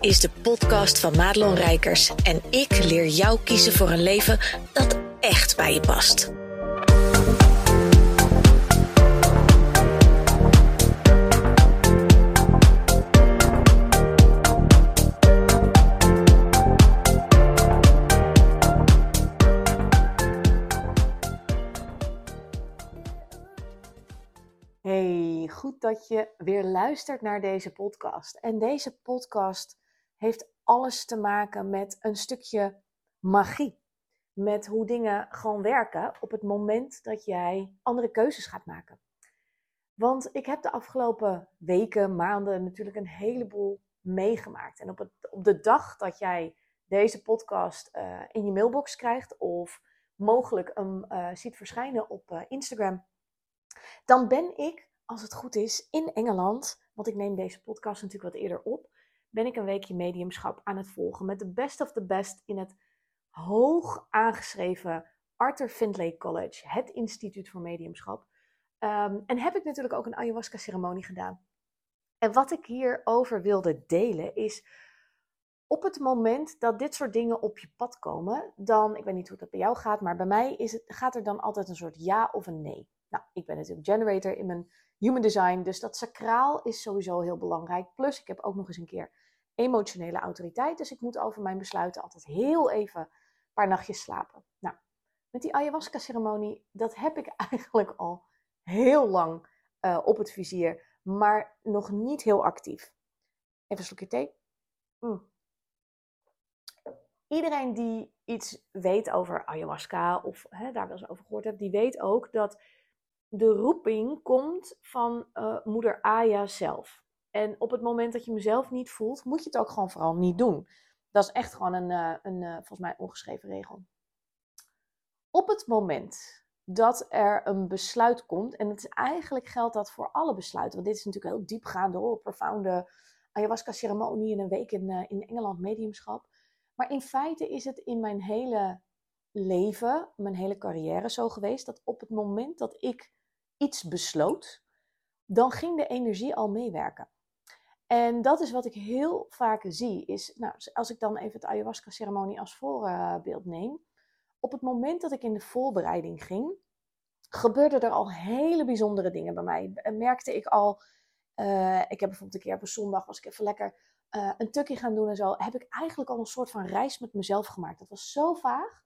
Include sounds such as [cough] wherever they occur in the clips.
is de podcast van Madelon Rijkers en ik leer jou kiezen voor een leven dat echt bij je past. Hey, goed dat je weer luistert naar deze podcast. En deze podcast heeft alles te maken met een stukje magie. Met hoe dingen gewoon werken op het moment dat jij andere keuzes gaat maken. Want ik heb de afgelopen weken, maanden natuurlijk een heleboel meegemaakt. En op, het, op de dag dat jij deze podcast uh, in je mailbox krijgt of mogelijk hem uh, ziet verschijnen op uh, Instagram, dan ben ik, als het goed is, in Engeland. Want ik neem deze podcast natuurlijk wat eerder op ben ik een weekje mediumschap aan het volgen met de best of the best in het hoog aangeschreven Arthur Findlay College, het instituut voor mediumschap. Um, en heb ik natuurlijk ook een ayahuasca ceremonie gedaan. En wat ik hierover wilde delen is, op het moment dat dit soort dingen op je pad komen, dan, ik weet niet hoe dat bij jou gaat, maar bij mij is het, gaat er dan altijd een soort ja of een nee. Nou, ik ben natuurlijk generator in mijn human design, dus dat sacraal is sowieso heel belangrijk. Plus, ik heb ook nog eens een keer emotionele autoriteit. Dus ik moet over mijn besluiten altijd heel even een paar nachtjes slapen. Nou, met die ayahuasca-ceremonie, dat heb ik [laughs] eigenlijk al heel lang uh, op het vizier, maar nog niet heel actief. Even een slokje thee. Mm. Iedereen die iets weet over ayahuasca of hè, daar wel eens over gehoord hebt, die weet ook dat de roeping komt van uh, moeder Aya zelf. En op het moment dat je mezelf niet voelt, moet je het ook gewoon vooral niet doen. Dat is echt gewoon een, uh, een uh, volgens mij ongeschreven regel. Op het moment dat er een besluit komt, en het eigenlijk geldt dat voor alle besluiten, want dit is natuurlijk heel diepgaande, hoor, profounde ayahuasca-ceremonie in een week in, in Engeland mediumschap. Maar in feite is het in mijn hele leven, mijn hele carrière zo geweest, dat op het moment dat ik iets besloot, dan ging de energie al meewerken. En dat is wat ik heel vaak zie, is, nou, als ik dan even het ayahuasca-ceremonie als voorbeeld neem. Op het moment dat ik in de voorbereiding ging, gebeurden er al hele bijzondere dingen bij mij. Merkte ik al, uh, ik heb bijvoorbeeld een keer op een zondag, was ik even lekker uh, een tukje gaan doen en zo, heb ik eigenlijk al een soort van reis met mezelf gemaakt. Dat was zo vaag.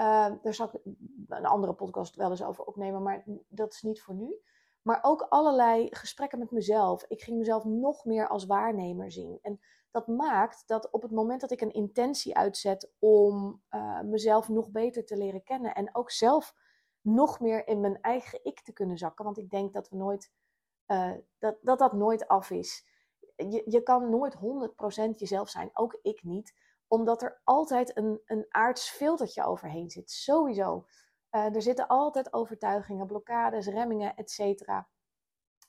Uh, daar zal ik een andere podcast wel eens over opnemen, maar dat is niet voor nu. Maar ook allerlei gesprekken met mezelf. Ik ging mezelf nog meer als waarnemer zien. En dat maakt dat op het moment dat ik een intentie uitzet om uh, mezelf nog beter te leren kennen. En ook zelf nog meer in mijn eigen ik te kunnen zakken. Want ik denk dat we nooit, uh, dat, dat dat nooit af is. Je, je kan nooit 100% jezelf zijn, ook ik niet. Omdat er altijd een, een aards filtertje overheen zit. Sowieso. Uh, er zitten altijd overtuigingen, blokkades, remmingen, etc.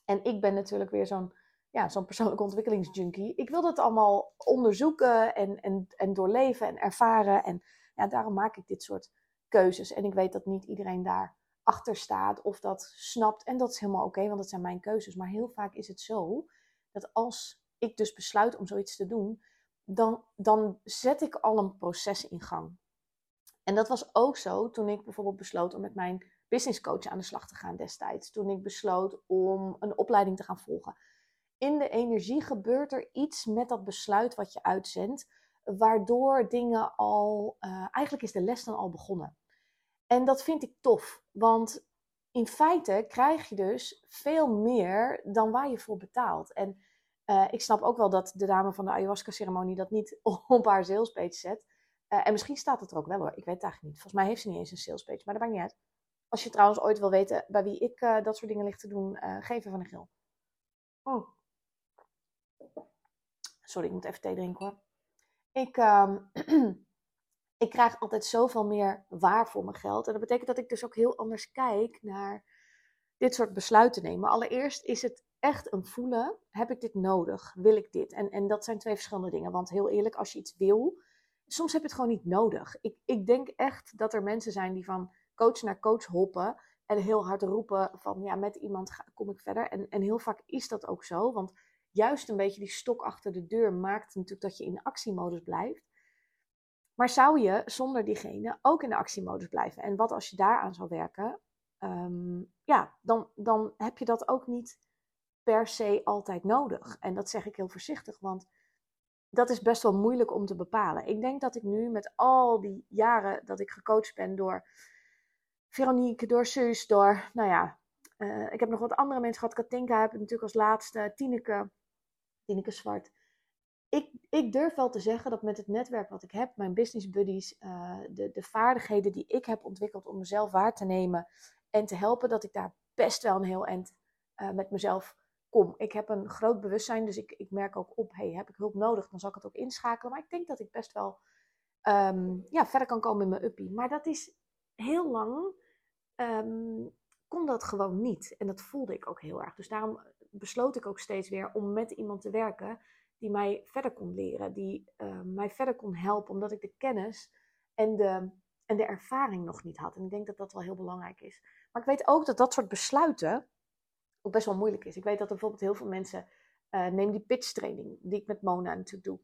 En ik ben natuurlijk weer zo'n ja, zo'n persoonlijke ontwikkelingsjunkie. Ik wil dat allemaal onderzoeken en, en, en doorleven en ervaren. En ja, daarom maak ik dit soort keuzes. En ik weet dat niet iedereen daar achter staat of dat snapt. En dat is helemaal oké, want dat zijn mijn keuzes. Maar heel vaak is het zo dat als ik dus besluit om zoiets te doen, dan, dan zet ik al een proces in gang. En dat was ook zo toen ik bijvoorbeeld besloot om met mijn business coach aan de slag te gaan destijds. Toen ik besloot om een opleiding te gaan volgen. In de energie gebeurt er iets met dat besluit wat je uitzendt, waardoor dingen al, uh, eigenlijk is de les dan al begonnen. En dat vind ik tof, want in feite krijg je dus veel meer dan waar je voor betaalt. En uh, ik snap ook wel dat de dame van de ayahuasca-ceremonie dat niet [laughs] op haar salespage zet. Uh, en misschien staat het er ook wel hoor, ik weet het eigenlijk niet. Volgens mij heeft ze niet eens een salespage, maar dat maakt niet uit. Als je trouwens ooit wil weten bij wie ik uh, dat soort dingen ligt te doen, uh, geef even een gil. Oh. Sorry, ik moet even thee drinken hoor. Ik, um, [clears throat] ik krijg altijd zoveel meer waar voor mijn geld. En dat betekent dat ik dus ook heel anders kijk naar dit soort besluiten nemen. Allereerst is het echt een voelen. Heb ik dit nodig? Wil ik dit? En, en dat zijn twee verschillende dingen. Want heel eerlijk, als je iets wil, soms heb je het gewoon niet nodig. Ik, ik denk echt dat er mensen zijn die van coach naar coach hoppen en heel hard roepen van ja, met iemand ga, kom ik verder. En, en heel vaak is dat ook zo, want juist een beetje die stok achter de deur maakt natuurlijk dat je in actiemodus blijft. Maar zou je zonder diegene ook in de actiemodus blijven? En wat als je daaraan zou werken? Ehm, ja, dan, dan heb je dat ook niet per se altijd nodig. En dat zeg ik heel voorzichtig, want dat is best wel moeilijk om te bepalen. Ik denk dat ik nu met al die jaren dat ik gecoacht ben door Veronique, door Suus, door, nou ja, uh, ik heb nog wat andere mensen gehad. Katinka heb ik natuurlijk als laatste, Tineke, Tineke Zwart. Ik, ik durf wel te zeggen dat met het netwerk wat ik heb, mijn business buddies, uh, de, de vaardigheden die ik heb ontwikkeld om mezelf waar te nemen en te helpen, dat ik daar best wel een heel eind uh, met mezelf kom. Ik heb een groot bewustzijn, dus ik, ik merk ook op, hey, heb ik hulp nodig, dan zal ik het ook inschakelen. Maar ik denk dat ik best wel um, ja, verder kan komen in mijn uppie. Maar dat is heel lang, um, kon dat gewoon niet. En dat voelde ik ook heel erg. Dus daarom besloot ik ook steeds weer om met iemand te werken die mij verder kon leren, die uh, mij verder kon helpen, omdat ik de kennis en de, en de ervaring nog niet had. En ik denk dat dat wel heel belangrijk is. Maar ik weet ook dat dat soort besluiten ook best wel moeilijk is. Ik weet dat er bijvoorbeeld heel veel mensen, uh, neem die pitch training, die ik met Mona natuurlijk doe.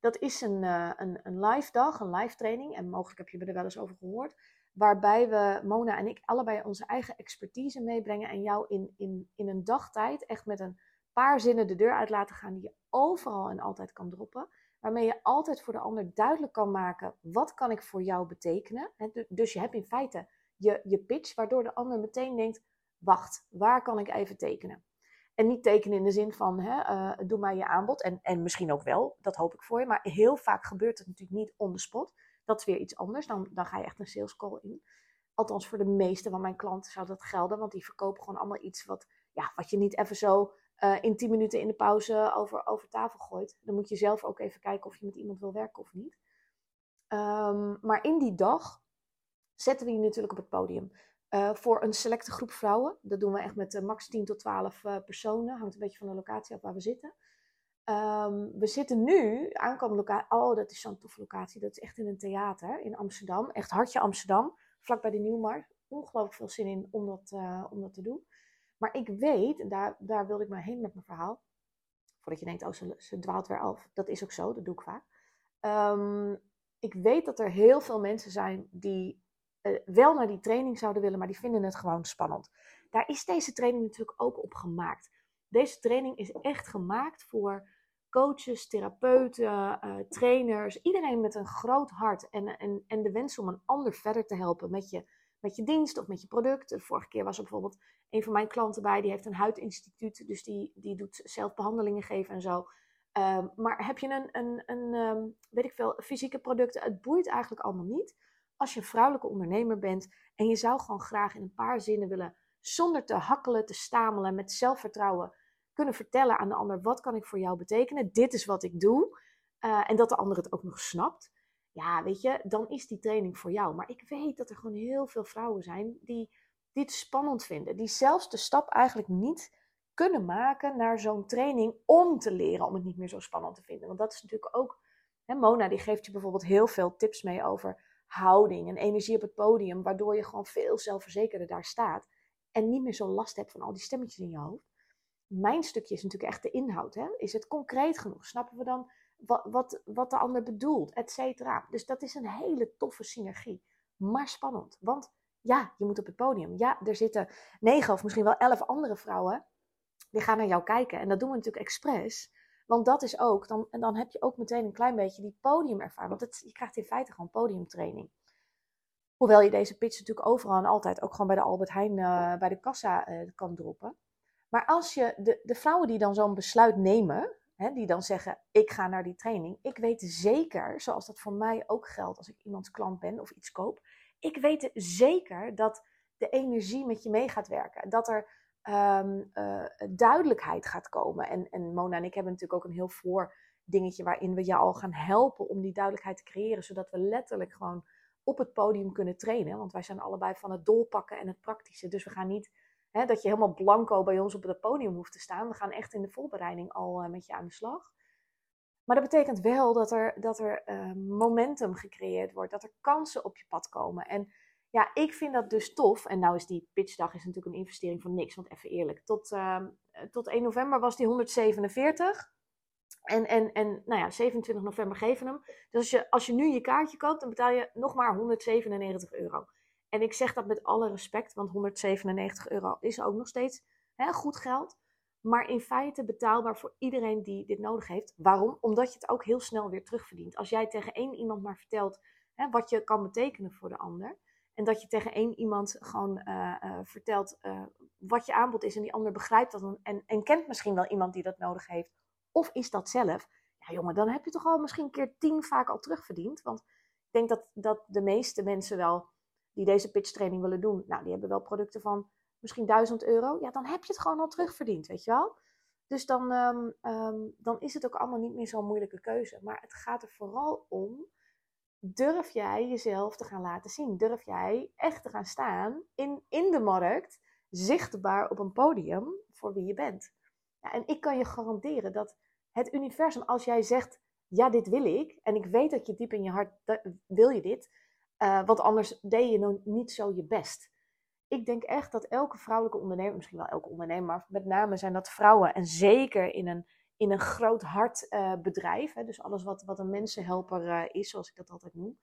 Dat is een, uh, een, een live dag, een live training. En mogelijk heb je er wel eens over gehoord. Waarbij we, Mona en ik, allebei onze eigen expertise meebrengen. En jou in, in, in een dagtijd echt met een paar zinnen de deur uit laten gaan. Die je overal en altijd kan droppen. Waarmee je altijd voor de ander duidelijk kan maken. Wat kan ik voor jou betekenen? Dus je hebt in feite je, je pitch. Waardoor de ander meteen denkt wacht, waar kan ik even tekenen? En niet tekenen in de zin van, hè, uh, doe maar je aanbod. En, en misschien ook wel, dat hoop ik voor je. Maar heel vaak gebeurt het natuurlijk niet on the spot. Dat is weer iets anders. Dan, dan ga je echt een sales call in. Althans, voor de meeste van mijn klanten zou dat gelden. Want die verkopen gewoon allemaal iets wat, ja, wat je niet even zo uh, in 10 minuten in de pauze over, over tafel gooit. Dan moet je zelf ook even kijken of je met iemand wil werken of niet. Um, maar in die dag zetten we je natuurlijk op het podium. Uh, voor een selecte groep vrouwen. Dat doen we echt met uh, max 10 tot 12 uh, personen. Hangt een beetje van de locatie af waar we zitten. Um, we zitten nu, aankomende locatie. Oh, dat is zo'n toffe locatie. Dat is echt in een theater in Amsterdam. Echt hartje Amsterdam. Vlak bij de Nieuwmarkt. Ongelooflijk veel zin in om dat, om dat te doen. Maar ik weet, en daar, daar wilde ik maar heen met mijn verhaal. Voordat je denkt, oh, ze, dwaalt weer af. Dat is ook zo, dat doe ik vaak. Um, ik weet dat er heel veel mensen zijn die wel naar die training zouden willen, maar die vinden het gewoon spannend. Daar is deze training natuurlijk ook op gemaakt. Deze training is echt gemaakt voor coaches, therapeuten, uh, trainers, iedereen met een groot hart en, en, en de wens om een ander verder te helpen met je, met je dienst of met je product. Vorige keer was er bijvoorbeeld een van mijn klanten bij, die heeft een huidinstituut, dus die, die doet zelf behandelingen geven en zo. Um, maar heb je een, een, een um, weet ik veel, fysieke producten, het boeit eigenlijk allemaal niet als je vrouwelijke ondernemer bent en je zou gewoon graag in een paar zinnen willen, zonder te hakkelen, te stamelen, met zelfvertrouwen kunnen vertellen aan de ander: wat kan ik voor jou betekenen? Dit is wat ik doe. Uh, en dat de ander het ook nog snapt. Ja, weet je, dan is die training voor jou. Maar ik weet dat er gewoon heel veel vrouwen zijn die dit spannend vinden. Die zelfs de stap eigenlijk niet kunnen maken naar zo'n training om te leren om het niet meer zo spannend te vinden. Want dat is natuurlijk ook. Hè, Mona die geeft je bijvoorbeeld heel veel tips mee over houding en energie op het podium, waardoor je gewoon veel zelfverzekerder daar staat en niet meer zo last hebt van al die stemmetjes in je hoofd. Mijn stukje is natuurlijk echt de inhoud. Hè? Is het concreet genoeg? Snappen we dan wat, wat, wat de ander bedoelt, et cetera? Dus dat is een hele toffe synergie, maar spannend. Want ja, je moet op het podium. Ja, er zitten negen of misschien wel elf andere vrouwen die gaan naar jou kijken. En dat doen we natuurlijk expres want dat is ook, dan, en dan heb je ook meteen een klein beetje die podiumervaring. Want het, je krijgt in feite gewoon podiumtraining. Hoewel je deze pitch natuurlijk overal en altijd, ook gewoon bij de Albert Heijn, uh, bij de kassa uh, kan droppen. Maar als je, de, de vrouwen die dan zo'n besluit nemen, hè, die dan zeggen, ik ga naar die training. Ik weet zeker, zoals dat voor mij ook geldt als ik iemands klant ben of iets koop. Ik weet zeker dat de energie met je mee gaat werken. Dat er um, uh, duidelijkheid gaat komen. En, en Mona en ik hebben natuurlijk ook een heel voor dingetje waarin we jou al gaan helpen om die duidelijkheid te creëren, zodat we letterlijk gewoon op het podium kunnen trainen. Want wij zijn allebei van het dolpakken en het praktische. Dus we gaan niet hè, dat je helemaal blanco bij ons op het podium hoeft te staan. We gaan echt in de voorbereiding al uh, met je aan de slag. Maar dat betekent wel dat er, dat er uh, momentum gecreëerd wordt, dat er kansen op je pad komen. En Ja, ik vind dat dus tof. En nou is die pitchdag is natuurlijk een investering van niks. Want even eerlijk, tot, uh, tot 1 november was die 147. En, en, en nou ja, 27 november geven hem. Dus als je, als je nu je kaartje koopt, dan betaal je nog maar 197 euro. En ik zeg dat met alle respect, want 197 euro is ook nog steeds hè, goed geld. Maar in feite betaalbaar voor iedereen die dit nodig heeft. Waarom? Omdat je het ook heel snel weer terugverdient. Als jij tegen één iemand maar vertelt hè, wat je kan betekenen voor de ander. En dat je tegen één iemand gewoon uh, uh, vertelt uh, wat je aanbod is. En die ander begrijpt dat en, en kent misschien wel iemand die dat nodig heeft. Of is dat zelf. Ja jongen, dan heb je toch al misschien een keer tien vaak al terugverdiend. Want ik denk dat, dat de meeste mensen wel die deze pitch training willen doen. Nou, die hebben wel producten van misschien 1000 euro. Ja, dan heb je het gewoon al terugverdiend, weet je wel. Dus dan, um, um, dan is het ook allemaal niet meer zo'n moeilijke keuze. Maar het gaat er vooral om durf jij jezelf te gaan laten zien? Durf jij echt te gaan staan in, in de markt, zichtbaar op een podium voor wie je bent? Ja, en ik kan je garanderen dat het universum, als jij zegt, ja, dit wil ik, en ik weet dat je diep in je hart wil je dit, uh, want anders deed je nog niet zo je best. Ik denk echt dat elke vrouwelijke ondernemer, misschien wel elke ondernemer, maar met name zijn dat vrouwen, en zeker in een in een groot hart uh, bedrijf. Hè, dus alles wat, wat een mensenhelper uh, is, zoals ik dat altijd noem.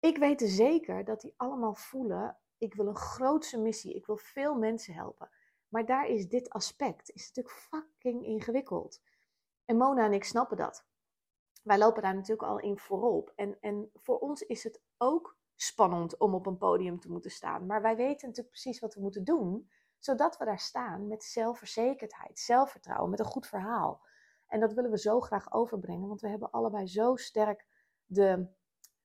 Ik weet zeker dat die allemaal voelen, ik wil een grootse missie, ik wil veel mensen helpen. Maar daar is dit aspect, is natuurlijk fucking ingewikkeld. En Mona en ik snappen dat. Wij lopen daar natuurlijk al in voorop. En, en voor ons is het ook spannend om op een podium te moeten staan. Maar wij weten natuurlijk precies wat we moeten doen zodat we daar staan met zelfverzekerdheid, zelfvertrouwen, met een goed verhaal. En dat willen we zo graag overbrengen, want we hebben allebei zo sterk de,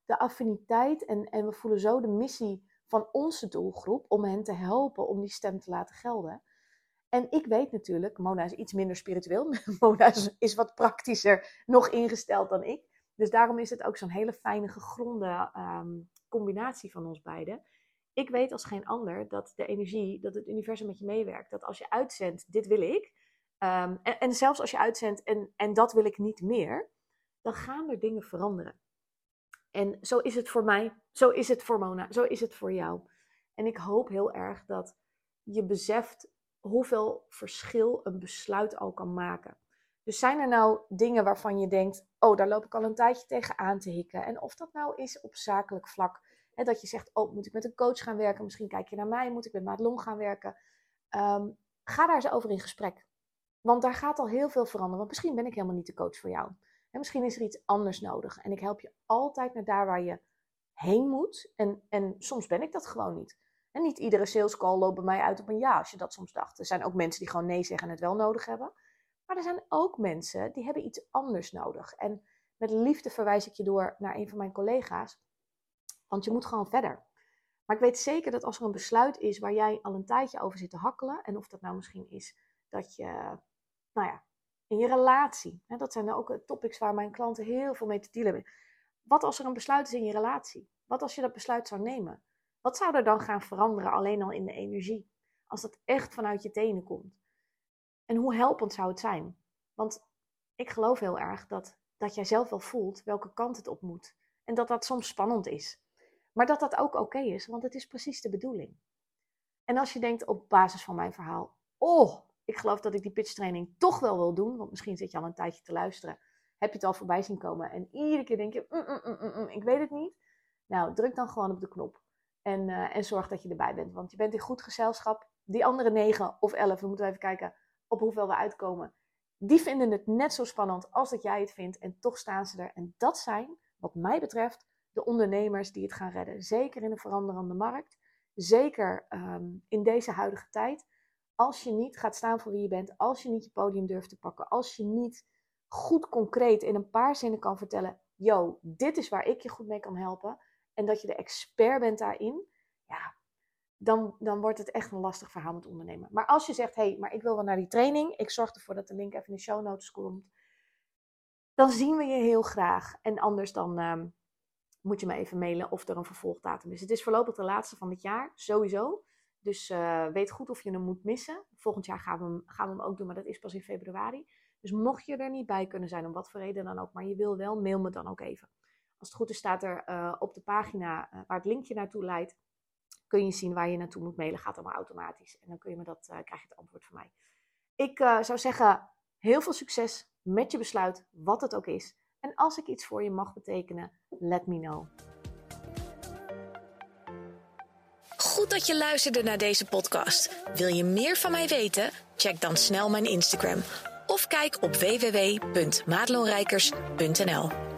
de affiniteit en, en we voelen zo de missie van onze doelgroep om hen te helpen om die stem te laten gelden. En ik weet natuurlijk, Mona is iets minder spiritueel. [laughs] Mona is, wat praktischer nog ingesteld dan ik. Dus daarom is het ook zo'n hele fijne gegronde um, combinatie van ons beiden ik weet als geen ander dat de energie, dat het universum met je meewerkt. Dat als je uitzendt, dit wil ik. Um, en, en, zelfs als je uitzendt en, en dat wil ik niet meer, dan gaan er dingen veranderen. En zo is het voor mij, zo is het voor Mona, zo is het voor jou. En ik hoop heel erg dat je beseft hoeveel verschil een besluit al kan maken. Dus zijn er nou dingen waarvan je denkt, oh, daar loop ik al een tijdje tegen aan te hikken. En of dat nou is op zakelijk vlak, Dat je zegt, oh, moet ik met een coach gaan werken? Misschien kijk je naar mij, moet ik met Madelon gaan werken? Um, ga daar eens over in gesprek. Want daar gaat al heel veel veranderen. Want misschien ben ik helemaal niet de coach voor jou. En misschien is er iets anders nodig. En ik help je altijd naar daar waar je heen moet. En, en soms ben ik dat gewoon niet. En niet iedere sales call loopt bij mij uit op een ja, als je dat soms dacht. Er zijn ook mensen die gewoon nee zeggen en het wel nodig hebben. Maar er zijn ook mensen die hebben iets anders nodig. En met liefde verwijs ik je door naar een van mijn collega's. Want je moet gewoon verder. Maar ik weet zeker dat als er een besluit is waar jij al een tijdje over zit te hakkelen, en of dat nou misschien is dat je, nou ja, in je relatie, hè, dat zijn ook topics waar mijn klanten heel veel mee te dealen hebben. Wat als er een besluit is in je relatie? Wat als je dat besluit zou nemen? Wat zou er dan gaan veranderen alleen al in de energie? Als dat echt vanuit je tenen komt. En hoe helpend zou het zijn? Want ik geloof heel erg dat, dat jij zelf wel voelt welke kant het op moet. En dat dat soms spannend is. Maar dat dat ook oké is, want het is precies de bedoeling. En als je denkt op basis van mijn verhaal, oh, ik geloof dat ik die pitchtraining toch wel wil doen, want misschien zit je al een tijdje te luisteren, heb je het al voorbij zien komen en iedere keer denk je, mm, mm, mm, ik weet het niet. Nou, druk dan gewoon op de knop en, uh, en zorg dat je erbij bent, want je bent in goed gezelschap. Die andere negen of elf, we moeten even kijken op hoeveel we uitkomen, die vinden het net zo spannend als dat jij het vindt en toch staan ze er. En dat zijn, wat mij betreft, de ondernemers die het gaan redden. Zeker in een veranderende markt. Zeker um, in deze huidige tijd. Als je niet gaat staan voor wie je bent, als je niet je podium durft te pakken, als je niet goed concreet in een paar zinnen kan vertellen: yo, dit is waar ik je goed mee kan helpen. En dat je de expert bent daarin, ja, dan, dan wordt het echt een lastig verhaal met ondernemen. Maar als je zegt: hé, hey, maar ik wil wel naar die training, ik zorg ervoor dat de link even in de show notes komt, dan zien we je heel graag. En anders dan. Um, moet je me even mailen of er een vervolgdatum is. Het is voorlopig de laatste van het jaar, sowieso. Dus uh, weet goed of je hem moet missen. Volgend jaar gaan we, hem, gaan we hem ook doen, maar dat is pas in februari. Dus mocht je er niet bij kunnen zijn, om wat voor reden dan ook, maar je wil wel, mail me dan ook even. Als het goed is, staat er op de pagina waar het linkje naartoe leidt, kun je zien waar je naartoe moet mailen. Gaat allemaal automatisch. En dan kun je me dat, krijg je het antwoord van mij. Ik zou zeggen, heel veel succes met je besluit, wat het ook is. En als ik iets voor je mag betekenen, let me know. Goed dat je luisterde naar deze podcast. Wil je meer van mij weten? Check dan snel mijn Instagram of kijk op www.maatloonrijkers.nl.